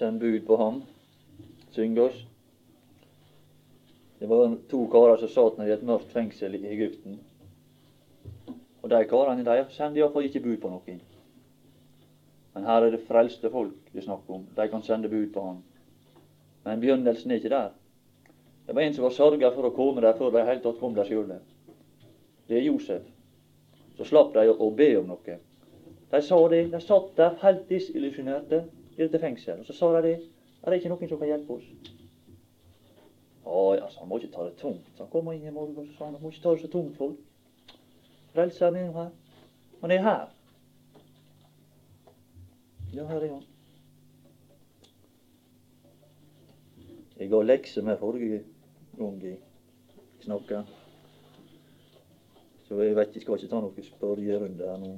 send bud på ham, synge oss. Det var to karer som satt i et mørkt fengsel i Egypten. Og de karene de sender iallfall ikke bud på noe. Men her er det frelste folk det er snakk om. De kan sende bud på ham. Men begynnelsen er ikke der. Det var en som var sørga for å komme der før de helt tatt kom der sjøl. Det er Josef. Så slapp de å be om noe. De sa det. De satt der helt disillusjonerte i til fengsel. Og så sa de. Er det ikke noen som kan hjelpe oss? Å ja, så han må ikke ta det tungt. Så han kom inn i morgen og sa han, må ikke ta det så tungt, folk. Frelseren er her. Han er her. Ja, her er han. Jeg ga lekser med forrige gang jeg snakka. Så jeg vet ikke, skal ikke ta noen spørrerunde her nå.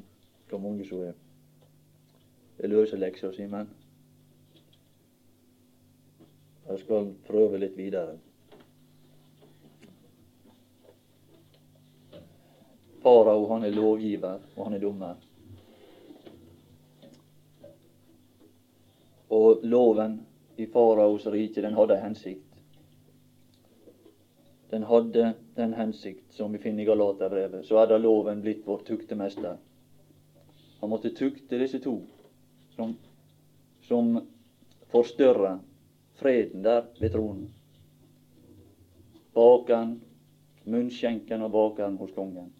Hvor mange som er Det løser leksa si, men jeg skal prøve litt videre. Farao han er lovgiver, og han er dommer. Og loven i faraos rike, den hadde en hensikt den hadde den hensikt som vi finner i Galaterbrevet, så er da loven blitt vår tuktemester. Han måtte tukte disse to, som, som forstørrer freden der ved tronen. Bakan, munnskjenken og bakeren hos kongen.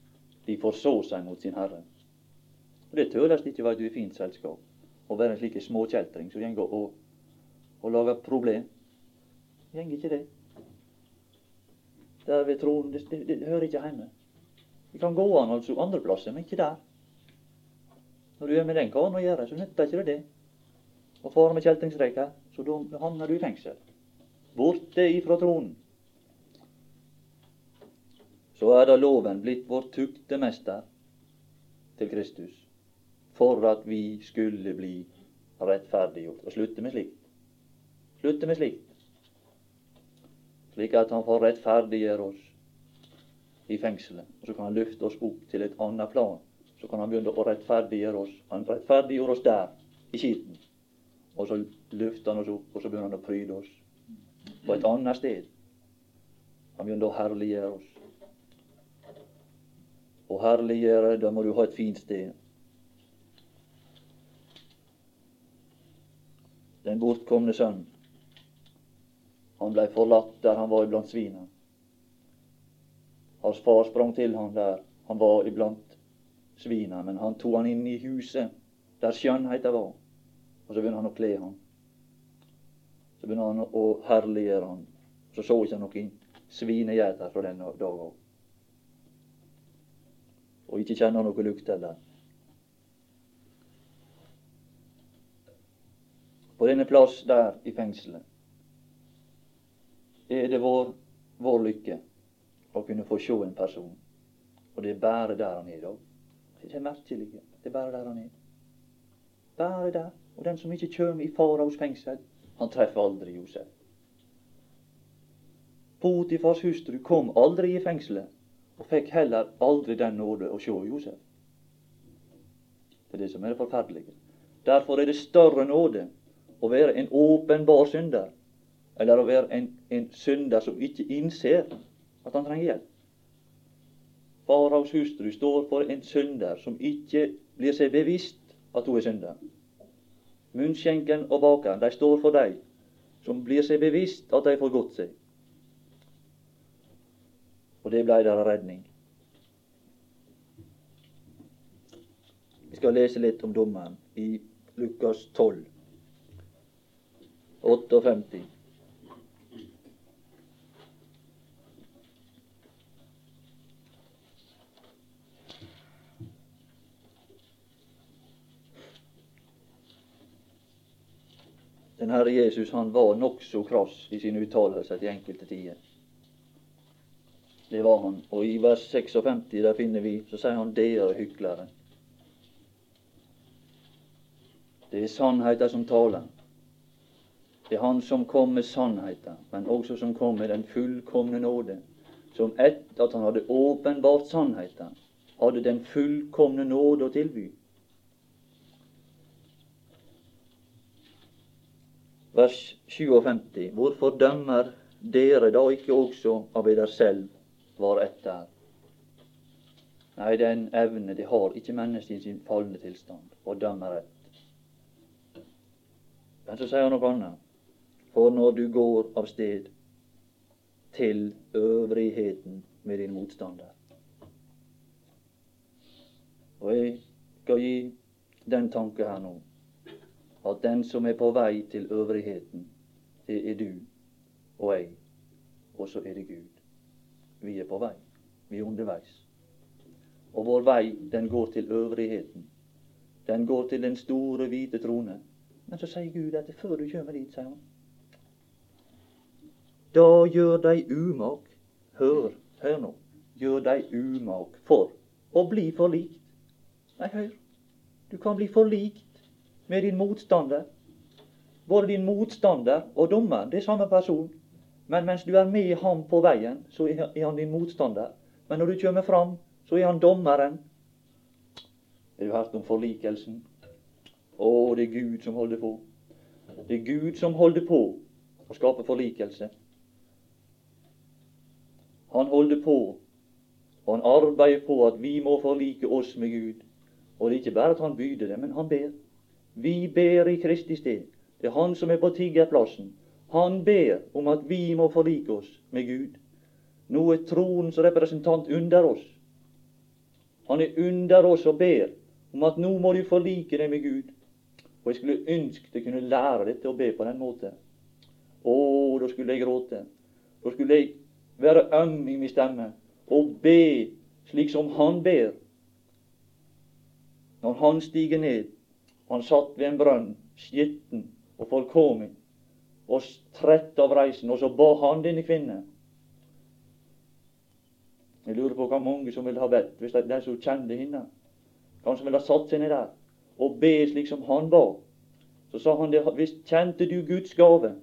De forså seg mot sin herre. Og Det tøles ikke være et fint selskap å være en slik småkjeltring som går og, og lager problem. Det går ikke det der ved tronen. Det, det, det, hører ikke hjemme. Det kan gå an altså andre plasser, men ikke der. Når du er med den karen å gjøre, så nytter ikke det det. Å fare med kjeltringsreker, så da havner du i fengsel. Borte ifra tronen. Så er da loven blitt vår tuktemester til Kristus, for at vi skulle bli rettferdiggjort. Og slutte med slikt. Slutte med slikt slik at han får rettferdiggjøre oss i fengselet. Og så kan han løfte oss opp til et annet plan. Så kan han begynne å rettferdiggjøre oss. Han rettferdiggjorde oss der, i skitten. Og så løfter han oss opp, og så begynner han å pryde oss på et annet sted. Han begynner å herliggjøre oss. Og herliggjøre, da må du ha et fint sted. Den bortkomne sønn han blei forlatt der han var iblant svina. Hans far sprang til han der han var iblant svina, men han tok han inn i huset der skjønnheita var, og så begynner han å kle han. Så begynner han å herliggjøre han. Så så ikke han noen svinegeiter fra den dag av. Og ikke kjenner noe lukt heller. På denne plass der i fengselet er det vår, vår lykke å kunne få se en person. Og det er bare der han er i dag. Det er merkelig. Det er bare der han er. Bare der. Og den som ikke kommer i faraos fengsel, han treffer aldri Josef. Potifars hustru kom aldri i fengselet, og fikk heller aldri den nåde å se Josef. Det er det som er det forferdelige. Derfor er det større nåde å være en åpenbar synder eller å være en, en synder som ikke innser at han trenger hjelp. Faraos hustru står for en synder som ikke blir seg bevisst at hun er synder. Munnskjenken og bakeren, de står for de som blir seg bevisst at de får godt seg. Og det blei deres redning. Vi skal lese litt om dommeren i Lukas 12, 58. Herre Jesus han var nokså krass i sine uttalelser til enkelte tider. Det var han. Og i vers 56 der finner vi, så sier han 'dere hyklere'. Det er sannheten som taler. Det er Han som kom med sannheten, men også som kom med den fullkomne nåde. Som etter at han hadde åpenbart sannheten, hadde den fullkomne nåde å tilby. Vers 57. Hvorfor dømmer dere da ikke også av dere selv var etter? Nei, den evne det har ikke mennesket i sin falne tilstand, å dømme rett. Men så sier han noe annet. For når du går av sted til øvrigheten med din motstander Og jeg skal gi den tanke her nå at den som er på vei til øvrigheten, det er du og jeg, og så er det Gud. Vi er på vei. Vi er underveis. Og vår vei, den går til øvrigheten. Den går til den store, hvite trone. Men så sier Gud at før du kommer dit, sier han, da gjør deg umak. Hør, hør nå. Gjør deg umak for å bli forlikt. Nei, hør. Du kan bli forlikt med din motstander. Både din motstander og dommeren, det er samme person. Men mens du er med ham på veien, så er han din motstander. Men når du kommer fram, så er han dommeren. Har du hørt om forlikelsen? Å, det er Gud som holder på. Det er Gud som holder på å skape forlikelse. Han holder på, og han arbeider på at vi må forlike oss med Gud. Og det er ikke bare at han byder det, men han ber. Vi ber i Kristi sted. Det er han som er på tiggerplassen. Han ber om at vi må forlike oss med Gud. Nå er troens representant under oss. Han er under oss og ber om at nå må du forlike deg med Gud. Og jeg skulle ønske jeg kunne lære dette å be på den måten. Å, da skulle jeg gråte. Da skulle jeg være øm i min stemme og be slik som han ber. Når han stiger ned, han satt ved en brønn, skitten og forkommet, og trett av reisen, og så ba han denne kvinnen. Jeg lurer på hvor mange som ville ha bedt, hvis det er den som kjente henne. Kanskje ville ha satt seg ned der og be slik som han ba. Så sa han det, hvis kjente du Guds gave,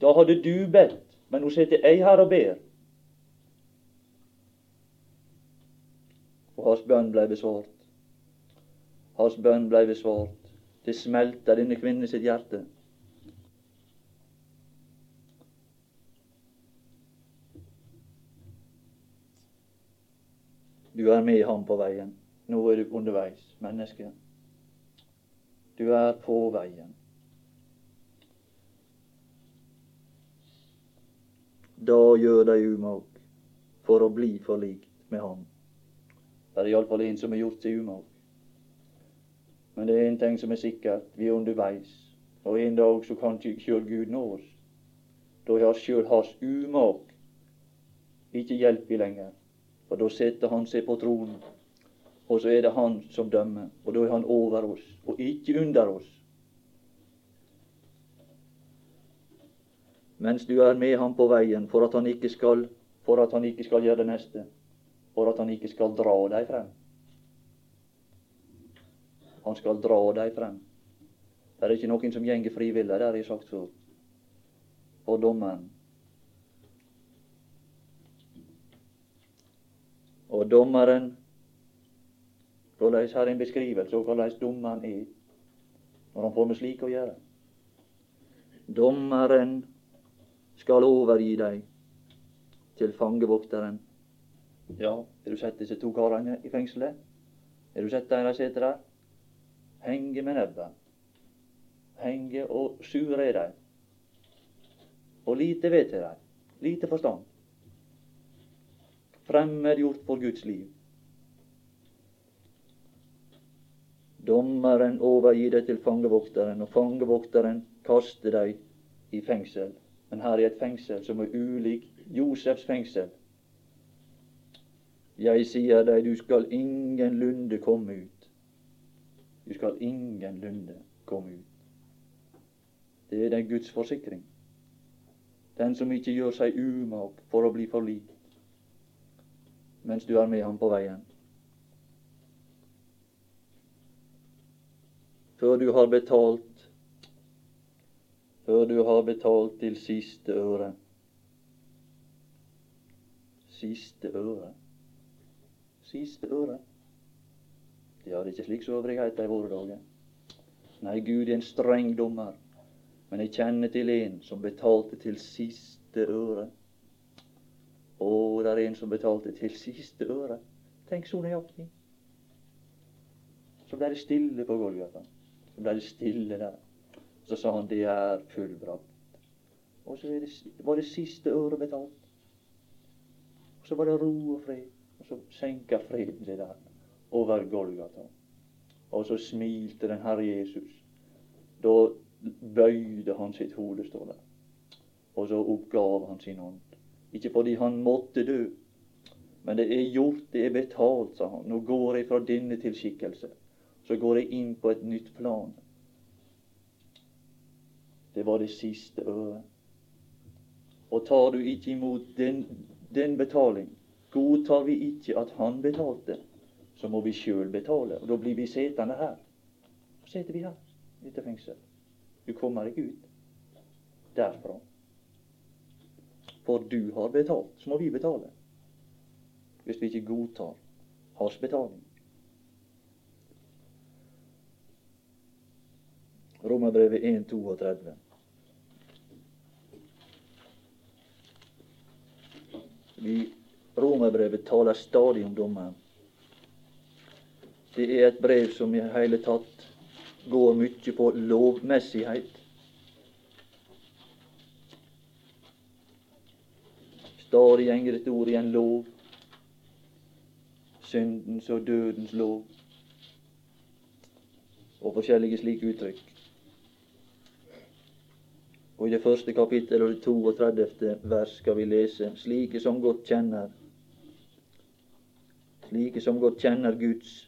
da hadde du bedt, men nå sitter jeg her og ber. Og hans bønn ble besvart. Hans bønn ble besvart. Det smelta denne kvinnen sitt hjerte. Du er med ham på veien. Nå er du underveis, menneske. Du er på veien. Da gjør deg umak for å bli forlikt med ham. Det er iallfall en som har gjort seg umak. Men det er en ting som er sikkert, vi er underveis. Og en dag så kan ikke sjøl Gud nå oss. Da har sjøl hans umak ikke hjelp i lenger. For da setter han seg på tronen, og så er det han som dømmer. Og da er han over oss, og ikke under oss. Mens du er med ham på veien for at han ikke skal, for at han ikke skal gjøre det neste, for at han ikke skal dra deg frem. Han skal dra deg frem. Det er ikke noen som gjenger frivillig, det har jeg sagt før. Og dommeren Og dommeren Hvordan har en beskrivelse av hvordan dommeren er når han får med slik å gjøre? Dommeren skal overgi deg til fangevokteren. Ja, har du sett disse to karene i fengselet? Har du sett dem de sitter der? Henge med nebbet. Henge og sure er de. Og lite vet de. Lite forstand fremmedgjort for Guds liv. Dommeren overgir deg til fangevokteren, og fangevokteren kaster deg i fengsel. Men her er et fengsel som er ulik Josefs fengsel. Jeg sier deg, du skal ingenlunde komme ut. Du skal ingenlunde komme ut. Det er den Guds forsikring. Den som ikke gjør seg umak for å bli forlikt mens du er med ham på veien. Før du har betalt Før du har betalt til siste øre. Siste øre. Siste øre. Det er ikke slik soverighet i våre dager. Nei, Gud er en streng dommer. Men jeg kjenner til en som betalte til siste øre. Å, det er en som betalte til siste øre. Tenk så nøyaktig. Så ble det stille på Golgata. Så ble det stille der. Så sa han det er fullbrakt. Og så det, var det siste øret betalt. Og så var det ro og fred. Og så senka freden seg der over Golgata. Og så smilte den Herre Jesus. Da bøyde han sitt hode, står det. Og så oppgav han sin ånd. Ikke fordi han måtte dø, men det er gjort, det er betalt, sa han. Nå går jeg fra denne til skikkelse. Så går jeg inn på et nytt plan. Det var det siste øret. Og tar du ikke imot den, den betaling, godtar vi ikke at han betalte, så må vi sjøl betale. Og da blir vi sittende her. Så sitter vi her i dette. Du kommer ikke ut derfra. For du har betalt, så må vi betale. Hvis vi ikke godtar hans betaling. Romerbrevet 1.32. Vi Romerbrevet taler stadig om dommeren. Det er et brev som i hele tatt går mye på lovmessighet. Stadig gjenger et ord i en lov. Syndens og dødens lov. Og forskjellige slike uttrykk. Og I det første kapittel og det 32. vers skal vi lese slike som godt kjenner slike som godt kjenner Guds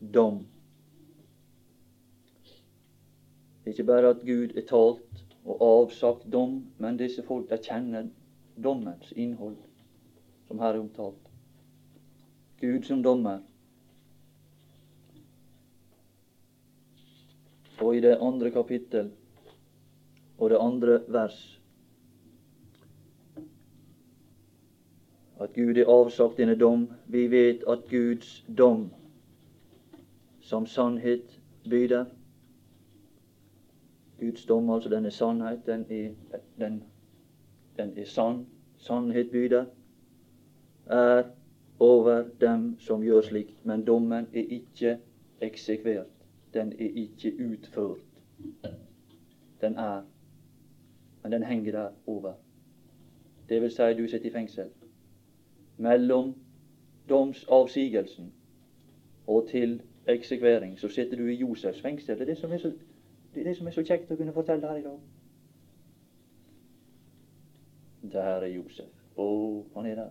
dom. Det er ikke bare at Gud er talt og avsagt dom, men disse folk de kjenner dommens innhold, som her er omtalt. Gud som dommer. Og i det andre kapittel og det andre vers at Gud er avsagt denne dom. Vi vet at Guds dom som sannhet byder. Guds dom, altså denne sannhet, den er, den, den er sann. Sannhet byder. Er over dem som gjør slikt. Men dommen er ikke eksekvert. Den er ikke utført. Den er men den henger der over. Det vil si, du sitter i fengsel. Mellom domsavsigelsen og til eksekvering så sitter du i Josefs fengsel. Det er det som er så, det er det som er så kjekt å kunne fortelle her i dag. Der er Josef. Å, han er der.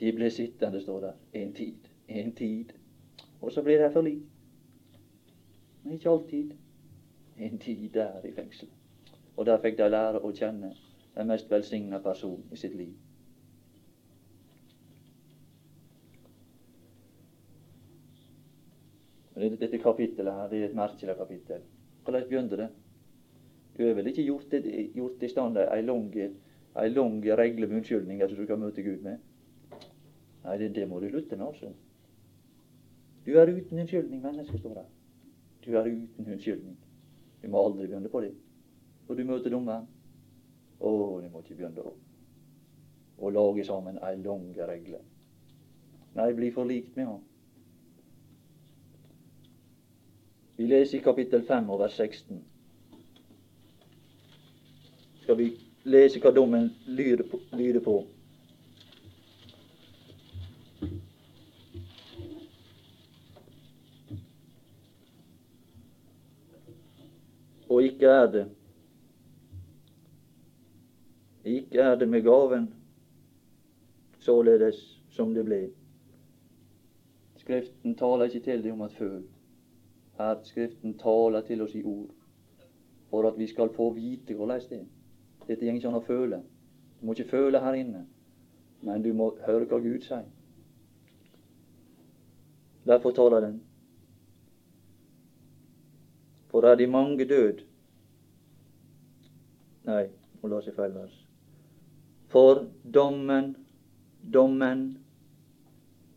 De ble sittende, står der, en tid. En tid. Og så blir det forlik. Men ikke alltid en tid der i fengsel. Og der fikk de lære å kjenne den mest velsigna personen i sitt liv. Dette kapittelet her, det er et merkelig kapittel. Hvordan begynte det? Du har vel ikke gjort, det, gjort i stand ei lang, lang regle med unnskyldninger som du kan møte Gud med? Nei, det, det må du slutte med, altså. Du er uten unnskyldning, menneske, står det. Du er uten unnskyldning. Du må aldri begynne på det. Og du møter dommeren. Å, du må ikke begynne å, å lage sammen ei lang regle. Nei, bli forlikt med ham. Vi leser i kapittel 5 og vers 16. Skal vi lese hva dommen lyder på? Og ikke er det. Ikke er det med gaven således som det ble. Skriften taler ikke til deg om at føl. Her Skriften taler til oss i ord, for at vi skal få vite hvordan det er. Dette går ikke an å føle. Du må ikke føle her inne, men du må høre hva Gud sier. Derfor taler den. For er de mange død Nei, må seg feil vers. For dommen, dommen,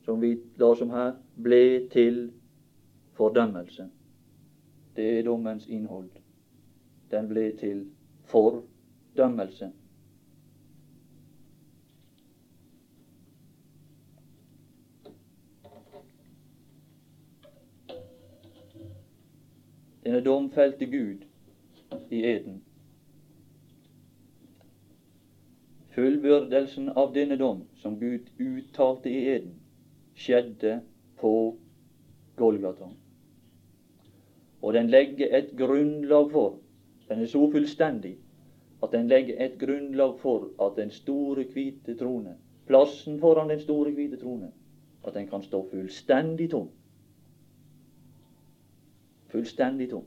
som vi la om her, ble til fordømmelse. Det er dommens innhold. Den ble til fordømmelse. Denne domfelte Gud i eden. Fullbyrdelsen av denne dom, som Gud uttalte i eden, skjedde på Golgata. Og den legger et grunnlag for Den er så fullstendig at den legger et grunnlag for at den store, hvite trone, plassen foran den store, hvite trone, at den kan stå fullstendig tom fullstendig tom.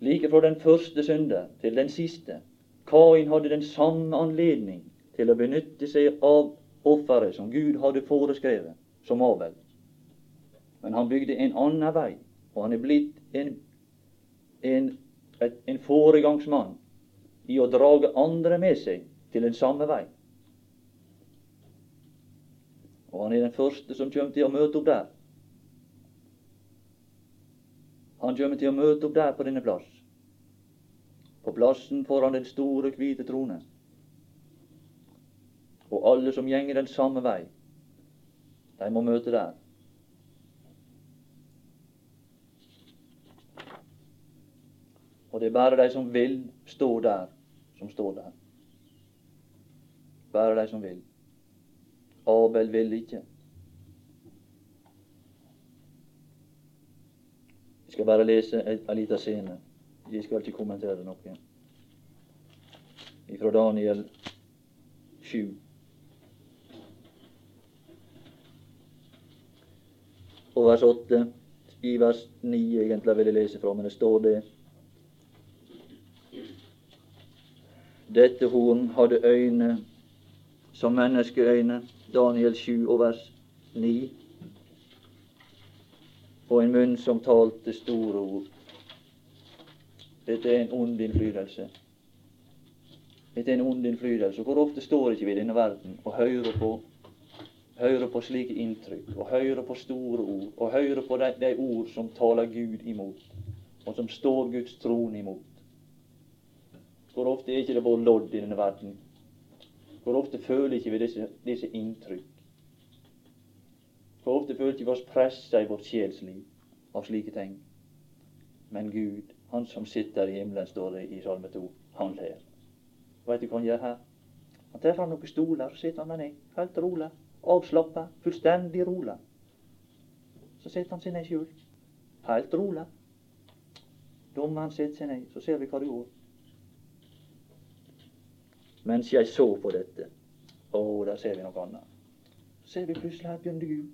Like fra den første synder til den siste. Kain hadde den samme anledning til å benytte seg av offeret som Gud hadde foreskrevet, som Abel. Men han bygde en annen vei, og han er blitt en, en, et, en foregangsmann i å drage andre med seg til den samme vei. Og han er den første som kommer til å møte opp der. Han kommer til å møte opp der på denne plass. På plassen foran den store, hvite trone. Og alle som gjenger den samme vei, de må møte der. Og det er bare de som vil stå der, som står der. Bare de som vil. Abel vil ikke. Jeg skal bare lese en liten scene. Jeg skal ikke kommentere noe. Fra Daniel 7. Og vers 8. I vers 9 egentlig vil jeg lese fra, men det står det. Dette horn hadde øyne som menneskeøyne. Daniel 7 og vers 9 og en munn som talte store ord. Dette er en ond innflytelse. Dette er en ond innflytelse. Hvor ofte står ikke vi i denne verden og hører på, hører på slike inntrykk, og hører på store ord, og hører på de, de ord som taler Gud imot, og som står Guds trone imot. Hvor ofte er ikke det vår lodd i denne verden? Hvor ofte føler ikke vi disse, disse inntrykk? Hvor ofte føler ikke vi oss pressa i vårt sjelsliv av slike ting. Men Gud, Han som sitter i himmelen, står det i Salme 2, han ler. Veit du hva han gjør her? Han tar fram noen stoler, så sitter han der nede, helt rolig, avslappa, fullstendig rolig. Så sitter han seg ned sjøl, helt rolig. Dommeren sitter seg ned, så ser vi hva det går. Mens jeg så på dette, å, der ser vi noe annet. Så ser vi plutselig her begynner Gud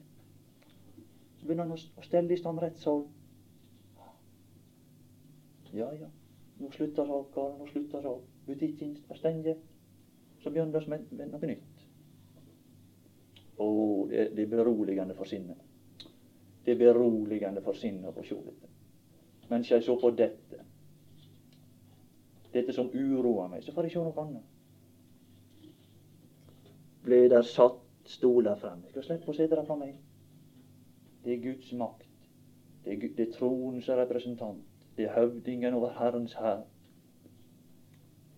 så begynner han å stelle i stand rettssal. Ja, ja, nå slutter saka, nå slutter saka. Butikken er stengt. Så begynner det med, med noe nytt. Å, det, det er beroligende for sinnet. Det er beroligende for sinnet å se dette. Mens jeg så på dette, dette som uroer meg, så får jeg se noe annet. Ble der satt stoler frem. Jeg skal slippe å sitte der meg. Det er Guds makt. Det er, det er troens representant. Det er høvdingen over Herrens hær.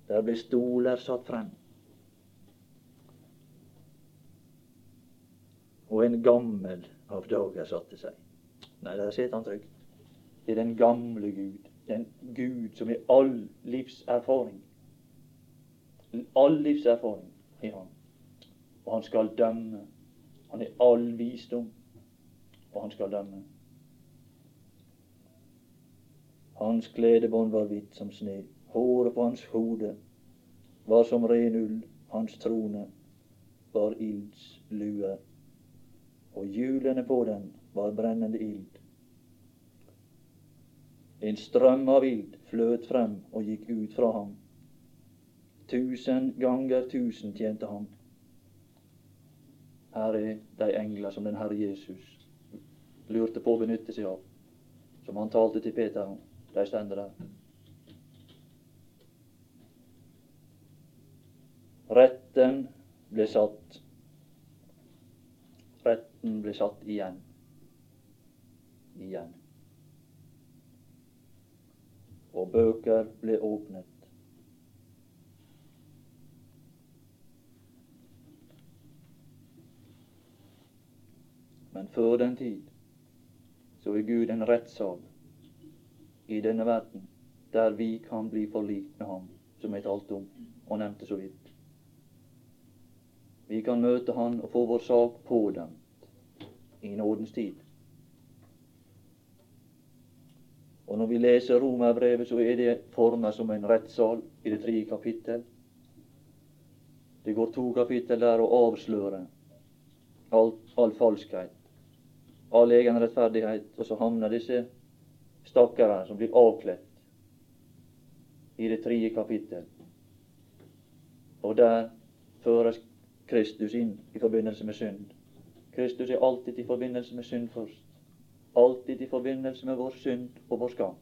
Der ble stoler satt frem. Og en gammel av dager satte seg. Nei, der sitter han trygt. Det er den gamle Gud. Den Gud som er all livserfaring. All livserfaring i Han. Og han skal dømme. Han er all visdom og han skal dømme. Hans kledebånd var hvitt som sne, håret på hans hode var som ren ull, hans trone var ilds lue, og hjulene på den var brennende ild. En strøm av ild fløt frem og gikk ut fra ham. Tusen ganger tusen tjente han. Her er de engler som den Herre Jesus lurte på å benytte seg av, som han talte til Peter. De stender der. Retten ble satt. Retten ble satt igjen. Igjen. Og bøker ble åpnet. Men før den tid så er Gud en rettssal i denne verden der vi kan bli forlikt med Ham, som jeg talte om og nevnte så vidt. Vi kan møte Han og få vår sak pådømt i nådens tid. Og når vi leser Romerbrevet, så er det formet som en rettssal i det tredje kapittel. Det går to kapittel der og avslører all, all falskhet, all egen rettferdighet, og så havner disse stakkarene som blir avkledd i det tredje kapittel. Og der føres Kristus inn i forbindelse med synd. Kristus er alltid i forbindelse med synd først. Alltid i forbindelse med vår synd og vår skam.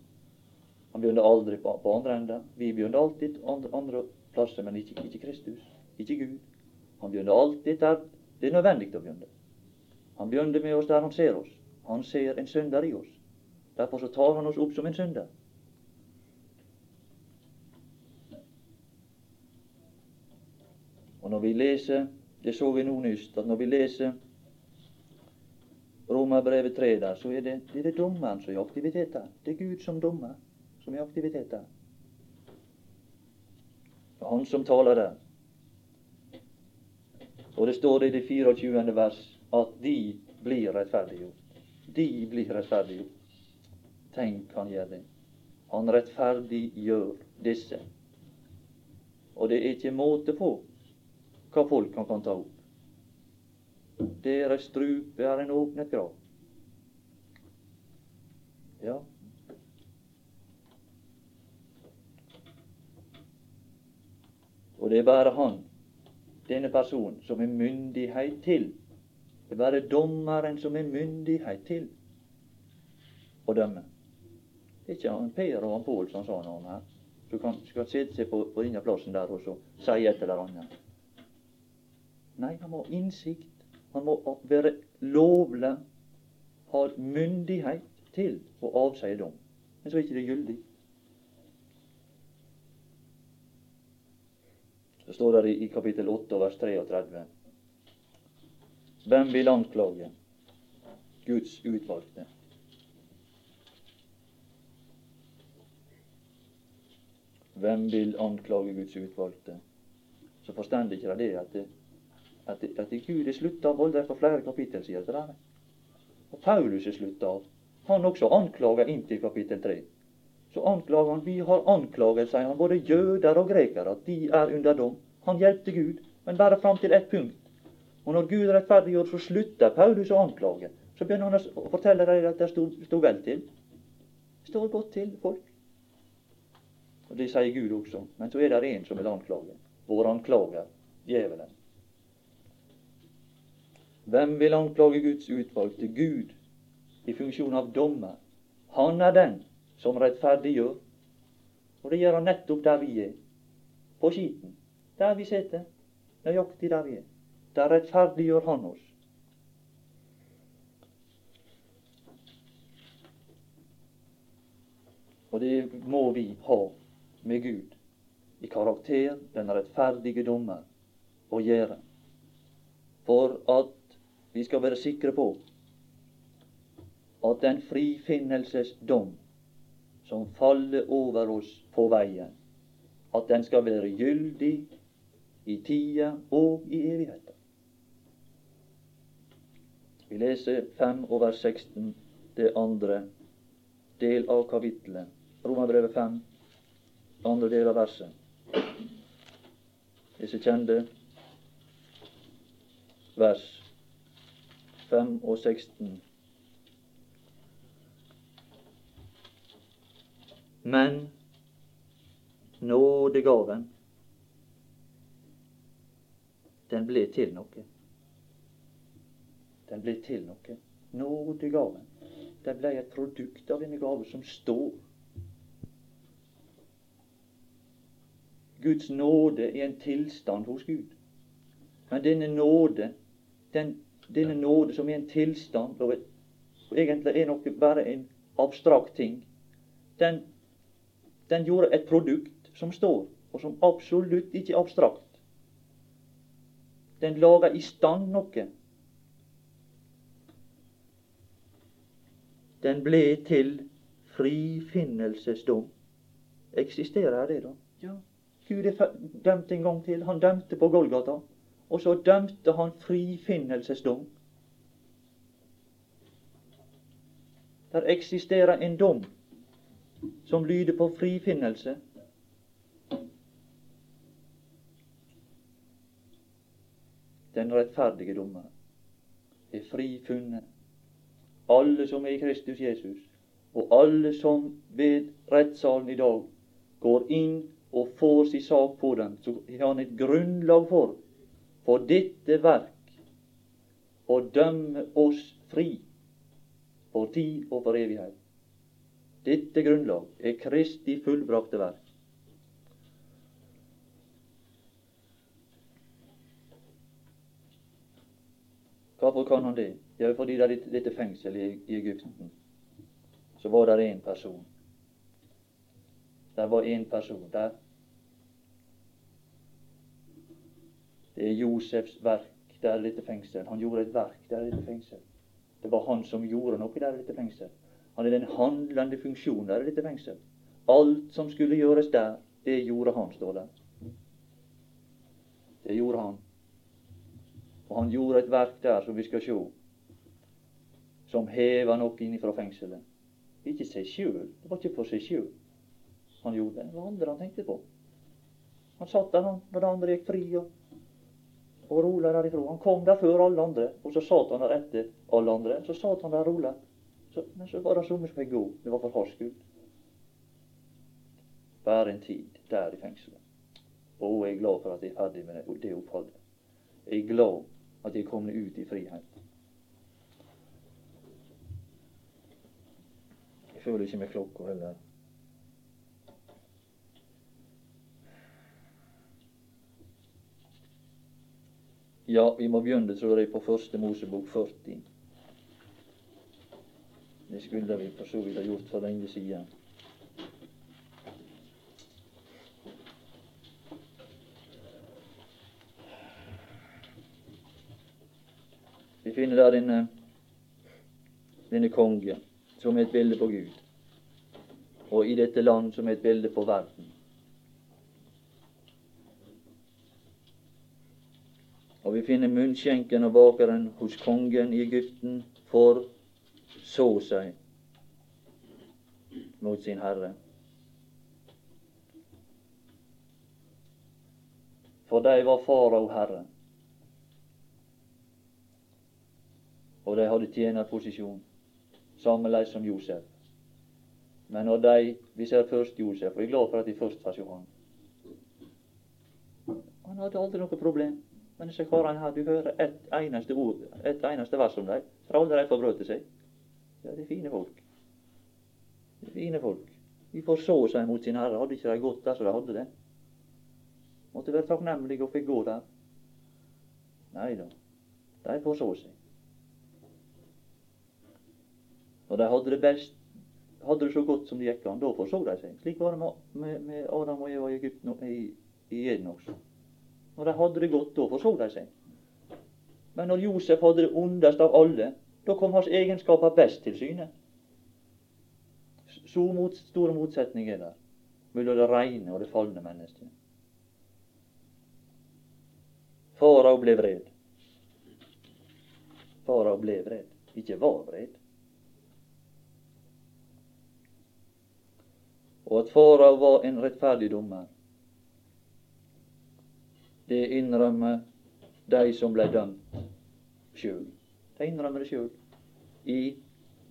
Han begynner aldri på, på andre enden. Vi begynner alltid andre, andre plasser, men ikke, ikke Kristus. Ikke Gud. Han begynner alltid der det er nødvendig å begynne. Han begynner med oss der han ser oss. Han ser en synder i oss. Derfor så tar han oss opp som en synder. Og når vi leser Det så vi nå nyst, at når vi leser Romerbrevet 3 der, så er det, det er det dommeren som er i aktivitet der. Det er Gud som dommer som er i aktivitet der. Og han som taler der. Og det står det i det 24. vers at de blir rettferdiggjort. De blir rettferdiggjort. Tenk, han gjør det. Han rettferdiggjør disse. Og det er ikke måte på hva folk han kan ta opp. Deres strupe er en åpnet grav. Ja. Og det er bare han, denne personen, som er myndighet til. Det er bare dommeren som er myndighet til å dømme. Det er ikke han Per og han Pål som sa noe om her. Som skal sitte seg på, på denne plassen der og så si et eller annet. Nei, han må ha innsikt. Han må være lovlig, ha myndighet til å avsi dom. Men så er ikke det gyldig. Så står det i kapittel 8 vers 33. Hvem vil anklage Guds utvalgte? Hvem vil anklage Guds utvalgte? Så forstår ikke det at det at, at Gud er slutta av holde for flere kapittel, sier det der. Og Paulus er slutta. Han også anklager inntil kapittel 3. Så anklager han Vi har anklaget, sier han, både jøder og grekere, at de er under dom. Han hjelpte Gud, men bare fram til ett punkt. Og når Gud rettferdiggjør, så slutter Paulus å anklage. Så begynner han å fortelle dem at det stod vel til. Det står godt til, folk. Og Det sier Gud også. Men så er det en som vil anklage. Vår anklager, djevelen. Hvem vil anklage Guds utvalgte? Gud i funksjon av dommer. Han er den som rettferdiggjør. Og det gjør han nettopp der vi er. På skiten. Der vi sitter. Nøyaktig der vi er. Der rettferdiggjør han oss. Og det må vi ha med Gud i karakter, den rettferdige dommer, å gjøre. For at vi skal være sikre på at den frifinnelsesdom som faller over oss på veien, at den skal være gyldig i tida og i evigheten. Vi leser 5 over 16, det andre del av kapittelet. Romerbrevet 5, andre del av verset. Disse kjente vers 5 og 16. Men nådegaven, den ble til noe. Den ble til noe. Nådegaven. Den ble et produkt av denne gave som står. Guds nåde er en tilstand hos Gud. Men denne nåde, den denne nåde som er en tilstand, og, egentlig er noe bare en abstrakt ting, den Den gjorde et produkt som står, og som absolutt ikke er abstrakt. Den laga i stand noe. Den ble til frifinnelsesdom. Eksisterer det, da? Ja. Gud er dømt en gang til. Han dømte på Golgata. Og så dømte han frifinnelsesdom. Der eksisterer en dom som lyder på frifinnelse. Den rettferdige dommer er frifunnet. Alle som er i Kristus Jesus, og alle som ved rettssalen i dag går inn og får sin sak på den, så har han et grunnlag for, for dette verk, å dømme oss fri for tid og for evighet. Dette grunnlag er Kristi fullbrakte verk. Hvorfor kan han det? Ja, fordi det er dette fengselet i, i Egypten. Så var det én person. Der var én person der. Det er Josefs verk der i dette fengsel. Han gjorde et verk der i dette fengsel. Det var han som gjorde noe der i dette fengsel. Han er den handlende funksjonen der i dette fengsel. Alt som skulle gjøres der, det gjorde han, står det. Det gjorde han. Og han gjorde et verk der som vi skal sjå, som heva noe innifra fengselet. Ikke seg sjøl. Det var ikke for seg sjøl han gjorde det. Det var andre han tenkte på. Han satt der han, når andre gikk fri og, og rola derifra. Han kom der før alle andre, og så satt han der etter alle andre. Så satt han der rola. Så, men så var det somme som fikk gå. Det var for hans skyld. Bare en tid der i fengselet. Og jeg er glad for at jeg er ferdig med det, det oppholdet. Jeg er glad at jeg kom ut i frihet. Jeg føler ikke med klokka heller. Ja, vi må begynne, tror jeg, på første Mosebok 40. Det skulle vi for så vidt ha gjort for lenge siden. Vi finner der denne, denne konge som et bilde på Gud, og i dette land som et bilde på verden. Og vi finner munnskjenken og bakeren hos kongen i Egypten for så seg mot sin Herre. For de var farao herre, og de hadde tjenerposisjon, sammenleis som Josef. Men når de Vi ser først Josef, og jeg er glad for at de først får se han. Hadde aldri noe problem. Men så har han her, du hører ett eneste ord, ett eneste vers om dem. Så har aldri de forbrøt seg. Ja, det er fine folk. Det er fine folk. De forså seg mot sin Herre. Hadde ikke de gått der så de hadde det? Måtte være takknemlige og fikk gå der. Nei da, de forså seg. Og de hadde det best, hadde det så godt som det gikk an. Da forså de seg. Slik var det med, med Adam og Eva i Egypten og i, i Eden også. Når de hadde det godt, da forså de seg. Men når Josef hadde det ondest av alle, da kom hans egenskaper best til syne. Så mot, store motsetninger der mellom det reine og det falne mennesket. Farao ble vred. Farao ble vred, ikke var vred. Og at farao var en rettferdig dommer, det innrømmer de som ble dømt sjøl. De innrømmer det sjøl i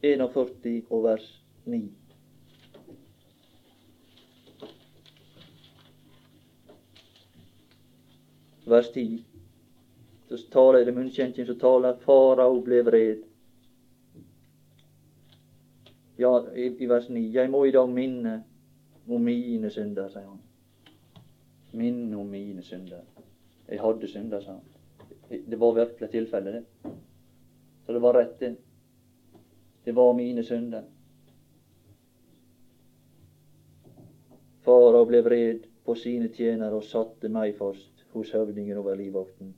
41 og vers 9. Vers 10. Så taler det munnkjenken som taler farao ble vred. Ja, i, i vers 9. Jeg må i dag minne om mine synder, sier han. Minn om mine synder. Jeg hadde synder, sa han. Det var virkelig tilfellet, det. Så det var rett, det. Det var mine synder. Farao ble vred på sine tjenere og satte meg fast hos høvdingen over livvakten.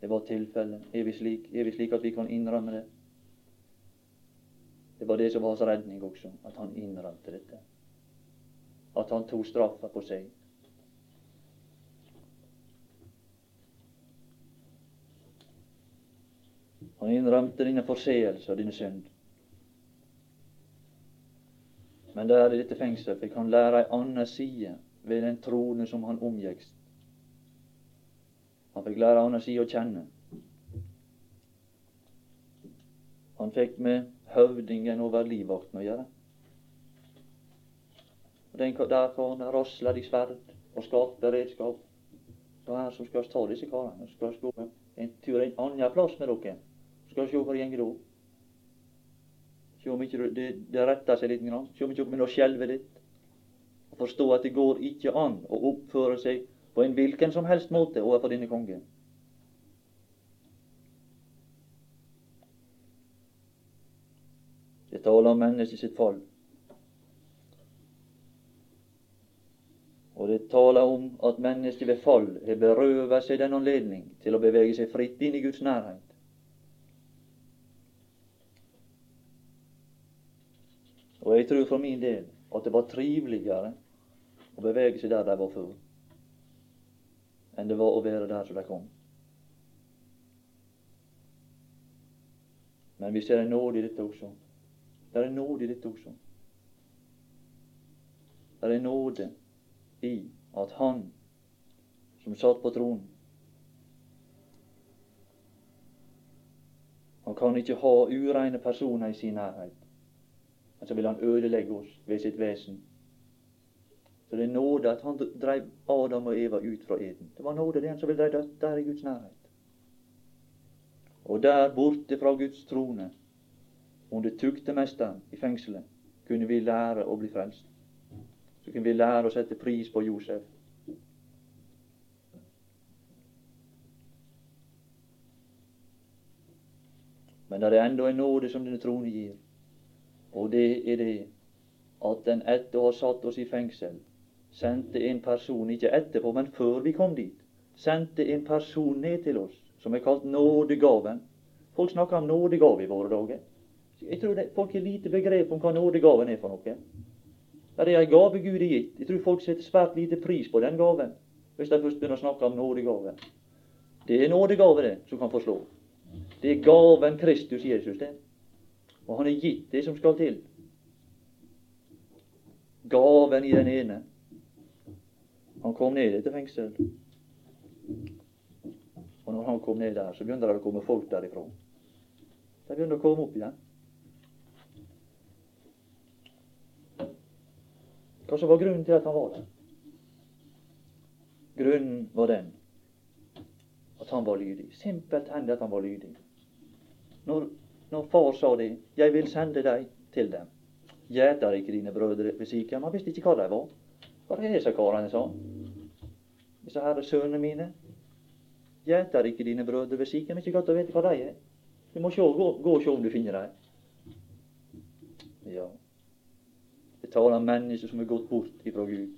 Det var tilfellet. Er er vi slik at vi kan innrømme det? Det var det som var hans redning også, at han innrømte dette. At han tok straffa på seg. Han innrømte dine forseelser og dine synd. Men der i dette fengselet fikk han lære ei anna side ved den trone som han omgikk. Han fikk lære ei anna side å kjenne. Han fikk med høvdingen over livvakten å gjøre. Den, der kan rasle de sverd og skarpe beredskap. Så her som skal ta disse karene, skal gå en tur en annen plass med dere. Skal se hvor det går da. Se om ikke det, det retter seg litt. Grann. Se om ikke dere begynner å skjelve litt. Og forstå at det går ikke an å oppføre seg på en hvilken som helst måte overfor denne kongen. Det taler om mennesket sitt fall. Og det taler om at mennesket ved fall har berøvet seg den anledning til å bevege seg fritt inn i Guds nærhet. Og jeg tror for min del at det var triveligere å bevege seg der de var før, enn det var å være der som de kom. Men vi ser en nåde i dette også. Det er en nåde i dette også. Det er en nåde i at Han som satt på tronen Han kan ikke ha ureine personer i sin nærhet. Men så vil han ødelegge oss ved sitt vesen. Så det er nåde at han dreiv Adam og Eva ut fra eden. Det var nåde det han som ville dødt der i Guds nærhet. Og der borte fra Guds trone, under tuktemesteren i fengselet, kunne vi lære å bli frelst. Så kunne vi lære å sette pris på Josef. Men det er enda en nåde som denne trone gir. Og det er det at den etter å ha satt oss i fengsel, sendte en person, ikke etterpå, men før vi kom dit, sendte en person ned til oss som er kalt nådegaven. Folk snakker om nådegave i våre dager. Jeg tror det, folk har lite begrep om hva nådegaven er for noe. Det er ei gave Gud har gitt. Jeg tror folk setter svært lite pris på den gaven hvis de først begynner å snakke om nådegave. Det er nådegave, det, som kan forslå. Det er gaven Kristus Jesus, det. Og han har gitt det som skal til. Gaven i den ene. Han kom ned etter fengsel. Og når han kom ned der, så begynte det å komme folk derifra. De begynte å komme opp igjen. Hva som var grunnen til at han var der? Grunnen var den at han var lydig. Simpelthen at han var lydig. Når når far sa det, 'Jeg vil sende deg til dem'. Gjeter ikke dine brødre ved Sikhem? Han visste ikke hva de var. Hva er disse karene, sa Disse herre sønnene mine. Gjeter ikke dine brødre ved Sikhem? Ikke godt å vite hva de er. Du må gå og se om du finner dem. Ja. Det taler om mennesker som er gått bort ifra Gud.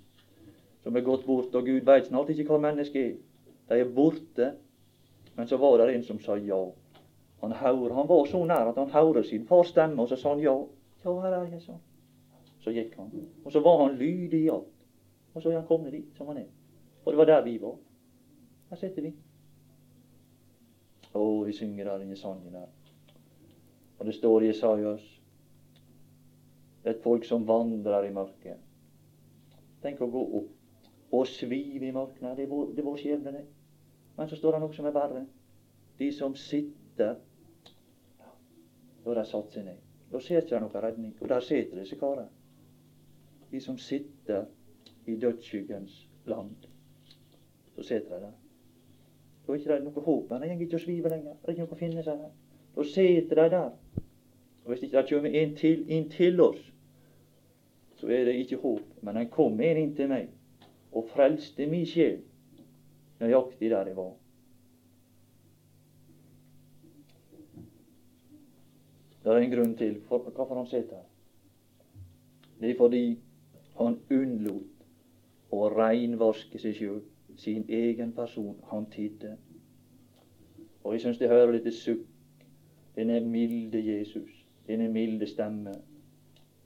Som er gått bort, og Gud veit snart ikke hva mennesket er. De er borte. Men så var det en som sa ja. Han, hør, han var så nær at han hørte sin fars stemme, og så sa han ja. Ja, her er jeg, sånn. Så gikk han. Og så var han lydig i alt. Og så er han kommet dit som han er. Og det var der vi var. Her sitter vi. Å, vi synger der inne sangen der. Og det står i Jesajas et folk som vandrer i mørket. Tenk å gå opp og svive i mørket. Det er vår, det skjebne, det. Men så står han også med verre. De som sitter da de satt seg ned. Da ser ikke noen redning. Og der sitter disse karene. De som sitter i dødsskyggens land. Så sitter de der. Da er ikke det noe håp. Men de går ikke å svive lenger. Det er ikke noe å finne seg her. Da sitter de der. Og hvis ikke det kommer en til inn til oss, så er det ikke håp. Men han kom en inn til meg og frelste min sjel nøyaktig der jeg var. Det er en grunn til for, hvorfor han sitter her. Det er fordi Han unnlot å reinvaske seg sjøl, sin egen person. Han tidde. Og jeg syns det hører litt sukk. Denne milde Jesus, denne milde stemme.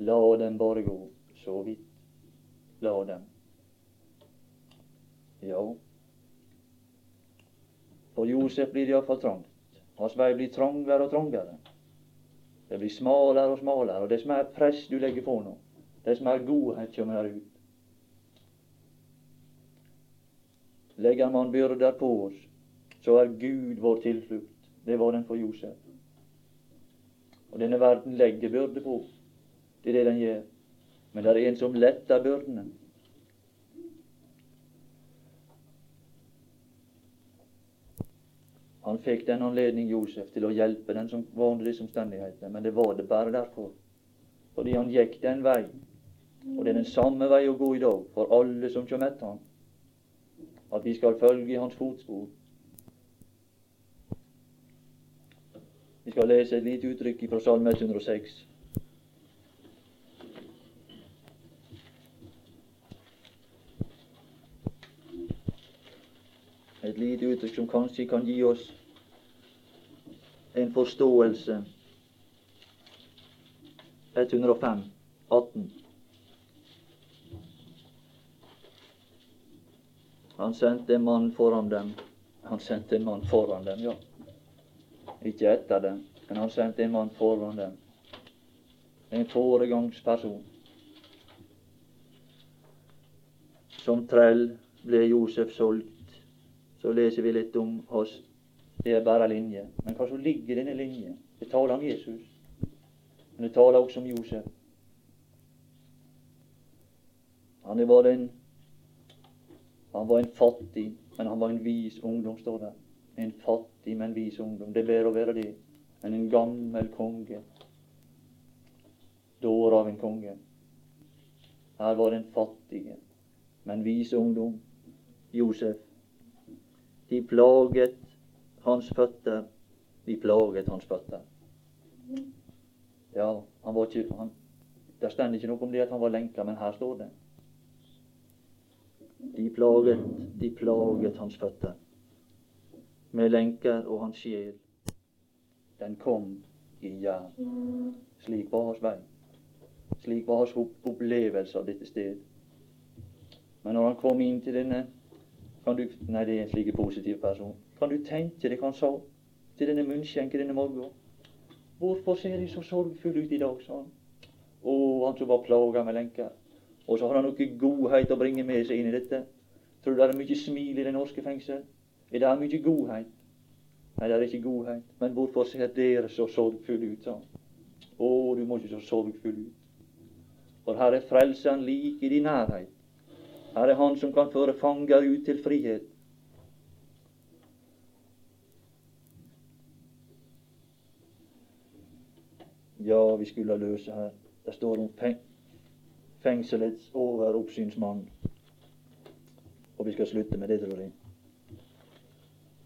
La dem bare gå så vidt. La dem. Ja, for Josef blir det iallfall trangt. Hans vei blir trangere og trangere. Det blir smalere og smalere. Og dess mer press du legger på nå, dess mer godhet kommer der ut. Legger man byrder på oss, så er Gud vår tilflukt. Det var den for Josef. Og denne verden legger byrde på. Det er det den gjør. Men det er en som letter byrdene. Han fikk den anledning, Josef, til å hjelpe den som var under disse omstendighetene, men det var det bare derfor. Fordi han gikk den vei. Og det er den samme vei å gå i dag for alle som kommer etter ham. At vi skal følge i hans fotspor. Vi skal lese et lite uttrykk fra Salme 106. Et lite uttrykk som kanskje kan gi oss en forståelse. 105, 18. Han sendte en mann foran dem. Han sendte en mann foran dem, ja. Ikke etter dem, men han sendte en mann foran dem. En foregangsperson. Som trell ble Josef solgt så leser vi litt om oss. Det er bare linje. Men hva som ligger i denne linje? Det taler om Jesus. Men det taler også om Josef. Han var en han var en fattig, men han var en vis ungdom, står det. En fattig, men vis ungdom. Det er bedre å være det. Men en gammel konge. Dår av en konge. Her var den fattige, men vise ungdom. Josef. De plaget hans føtter. De plaget hans føtter. Ja, han var ikke han, Det står ikke noe om det at han var lenka, men her står det. De plaget, de plaget hans føtter med lenker, og hans sjel, den kom i jern. Slik var hans vei. Slik var hans opplevelse av dette sted. Men når han kom inn til denne kan du, Nei, det er en slik positiv person. Kan du tenke deg hva han sa til denne munnskjenken denne morgenen? Hvorfor ser de så sorgfulle ut i dag, sa han. Å, han som var plaga med lenker. Og så har han noe godhet å bringe med seg inn i dette. Tror du det er mye smil i det norske fengsel? Er det mye godhet? Nei, det er ikke godhet. Men hvorfor ser dere så sorgfulle ut, sa han. Å, du må ikke så sorgfull ut. For her er Frelseren like i din nærhet. Her er Han som kan føre fanger ut til frihet. Ja, vi skulle løse her. Det står om fengselets overoppsynsmann. Og vi skal slutte med det, tror jeg.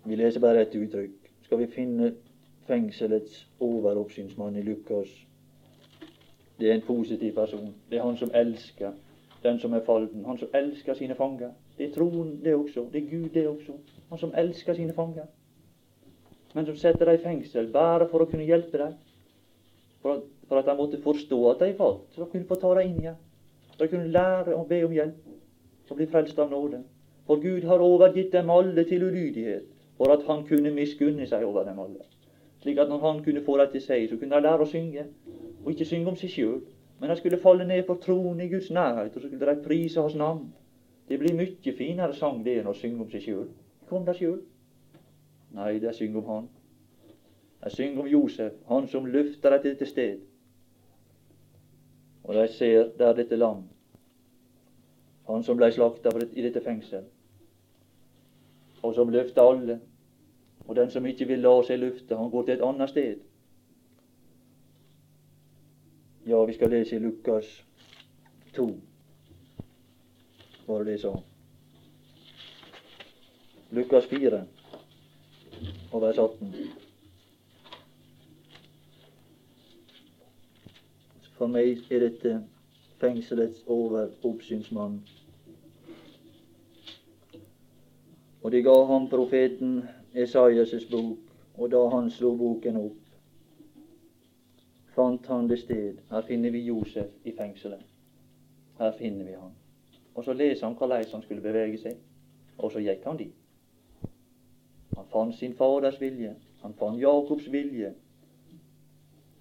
Vi leser bare et uttrykk. Skal vi finne fengselets overoppsynsmann i Lukas? Det er en positiv person. Det er han som elsker den som er falden. Han som elsker sine fanger. Det er troen, det også. Det er Gud, det også. Han som elsker sine fanger. Men som setter dem i fengsel bare for å kunne hjelpe dem. For for at de måtte forstå at de falt. Så de kunne få ta dem inn igjen. Så de kunne lære å be om hjelp. Så bli frelst av nåde. For Gud har overgitt dem alle til ulydighet. For at Han kunne miskunne seg over dem alle. Slik at når Han kunne få dem til seg, så kunne de lære å synge. Og ikke synge om seg sjøl, men de skulle falle ned for troen i Guds nærhet, og så skulle de prise Hans navn. Det blir mye finere sang det enn å synge om seg sjøl. Kom deg sjøl. Nei, de synger om Han. De synger om Josef, han som løfter dem til dette sted. Og de ser der dette lam, han som ble slakta i dette fengsel, og som løfter alle. Og den som ikke vil la seg løfte, han går til et annet sted. Ja, vi skal lese i Lukas 2. Var det det så? Lukas 4 og vers 18. For meg er dette fengselets overoppsynsmann. Og de ga ham profeten Esaias' bok, og da han slo boken opp, fant han det sted. Her finner vi Josef i fengselet. Her finner vi han. Og så leser han hvordan han skulle bevege seg, og så gikk han dit. Han fant sin faders vilje. Han fant Jakobs vilje.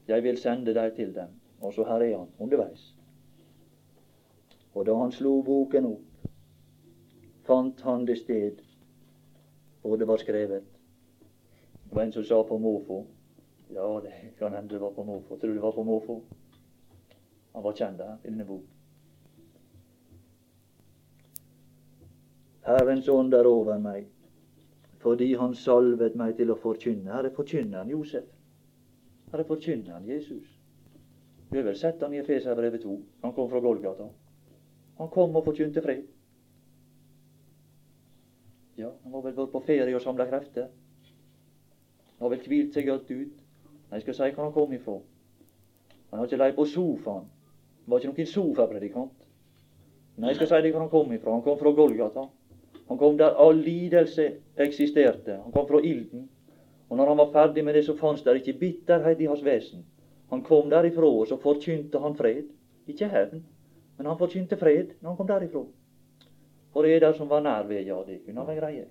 Jeg vil sende deg til dem. Og så her er han underveis. Og da han slo boken opp, fant han det sted hvor det var skrevet. Det var en som sa på måfå Ja, det kan hende det var på måfå. Tror du det var på måfå? Han var kjent der i denne bok. Herrens ånd er over meg, fordi Han salvet meg til å forkynne. Her er forkynneren Josef. Her er forkynneren Jesus. Du har vel sett han i Efeserbrevet 2. Han kom fra Golgata. Han kom og forkynte fred. Ja, han har vel vært på ferie og samla krefter. Han har vel hvilt seg godt ut. Jeg skal si hvor han kom ifra. Han har ikke leid på sofaen. Han var ikke noen sofapredikant. Nei, jeg skal si deg hvor han kom ifra. Han kom fra Golgata. Han kom der all lidelse eksisterte. Han kom fra ilden. Og når han var ferdig med det, så fantes det ikke bitterhet i hans vesen. Han kom derifra, og så forkynte han fred. Ikke hevn, men han forkynte fred når han kom derifra. For eder som var nær ved, ja, det kunne være greie.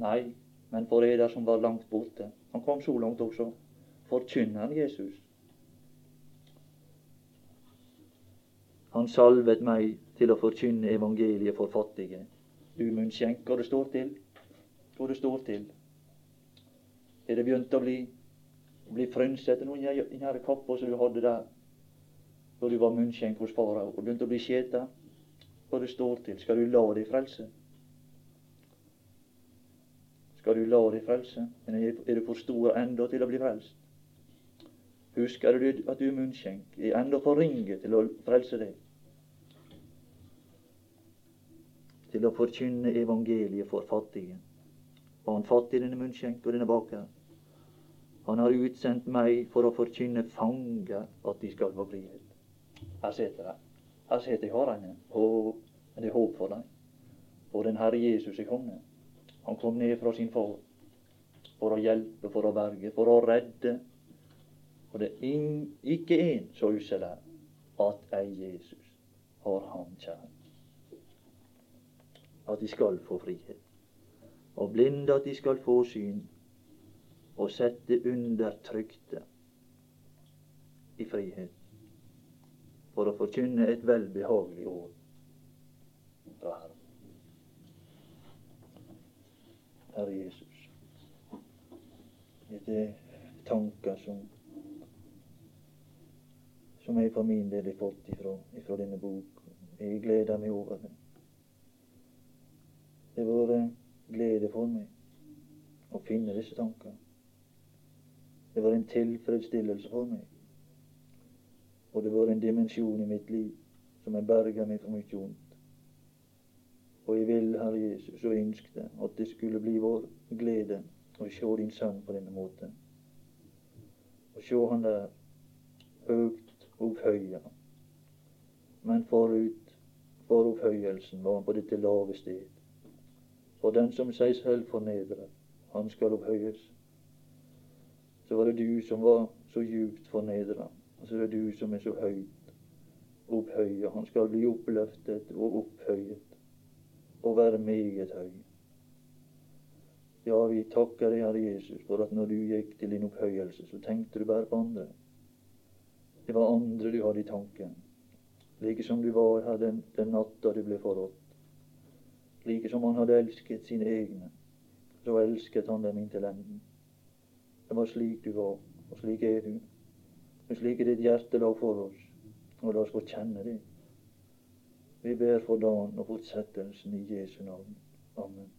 Nei, men for eder som var langt borte. Han kom så langt også. Forkynner han Jesus. Han salvet meg til å forkynne evangeliet for fattige du munnskjenk, hva det står til. Hva det står til. Er det begynt å bli, bli frynsete nå i den kappa som du hadde der da du var munnskjenk hos farao, og begynte å bli skjeta? Hva det står til. Skal du la deg frelse? Skal du la deg frelse? Er du for stor enda til å bli frelst? Husker du at du er munnskjenk, er enda for ringe til å frelse deg? til å forkynne evangeliet for fattige. Var han fattig, denne munnskjenk og denne baker? Han har utsendt meg for å forkynne fanger at de skal få frihet. Her sitter jeg. Her sitter jeg hørerne, Og det er håp for dem. For den Herre Jesus er kommet. Han kom ned fra sin far for å hjelpe, for å berge, for å redde. Og det er ikke en så ussel er at ei Jesus har han kjær at de skal få frihet. Og blinde at de skal få syn. Og sette undertrykte i frihet. For å forkynne et velbehagelig år fra Herren. Herre Jesus, dette er tanker som som jeg for min del har fått ifra, ifra denne bok. Jeg gleder meg over det. Det har vært glede for meg å finne disse tankene. Det var en tilfredsstillelse for meg. Og det var en dimensjon i mitt liv som har berga meg for mye vondt. Og jeg vil, Herre Jesus, og ønskte at det skulle bli vår glede å se din sønn på denne måten. Å se han der høgt opphøya. Men forut for opphøyelsen var han på dette lave sted. For den som seg selv fornedrer, han skal opphøyes. Så var det du som var så djupt fornedra, og så er det du som er så høyt opphøyet. Han skal bli oppløftet og opphøyet og være meget høy. Ja, vi takker deg, Herre Jesus, for at når du gikk til din opphøyelse, så tenkte du bare på andre. Det var andre du hadde i tanken, like som du var her den, den natta du ble forrådt. Like som han hadde elsket sine egne, så elsket han dem inntil enden. Det var slik du var, og slik er du. Og slik er ditt hjertelag for oss, og la oss få kjenne det. Vi ber for dagen og fortsettelsen i Jesu navn. Amen.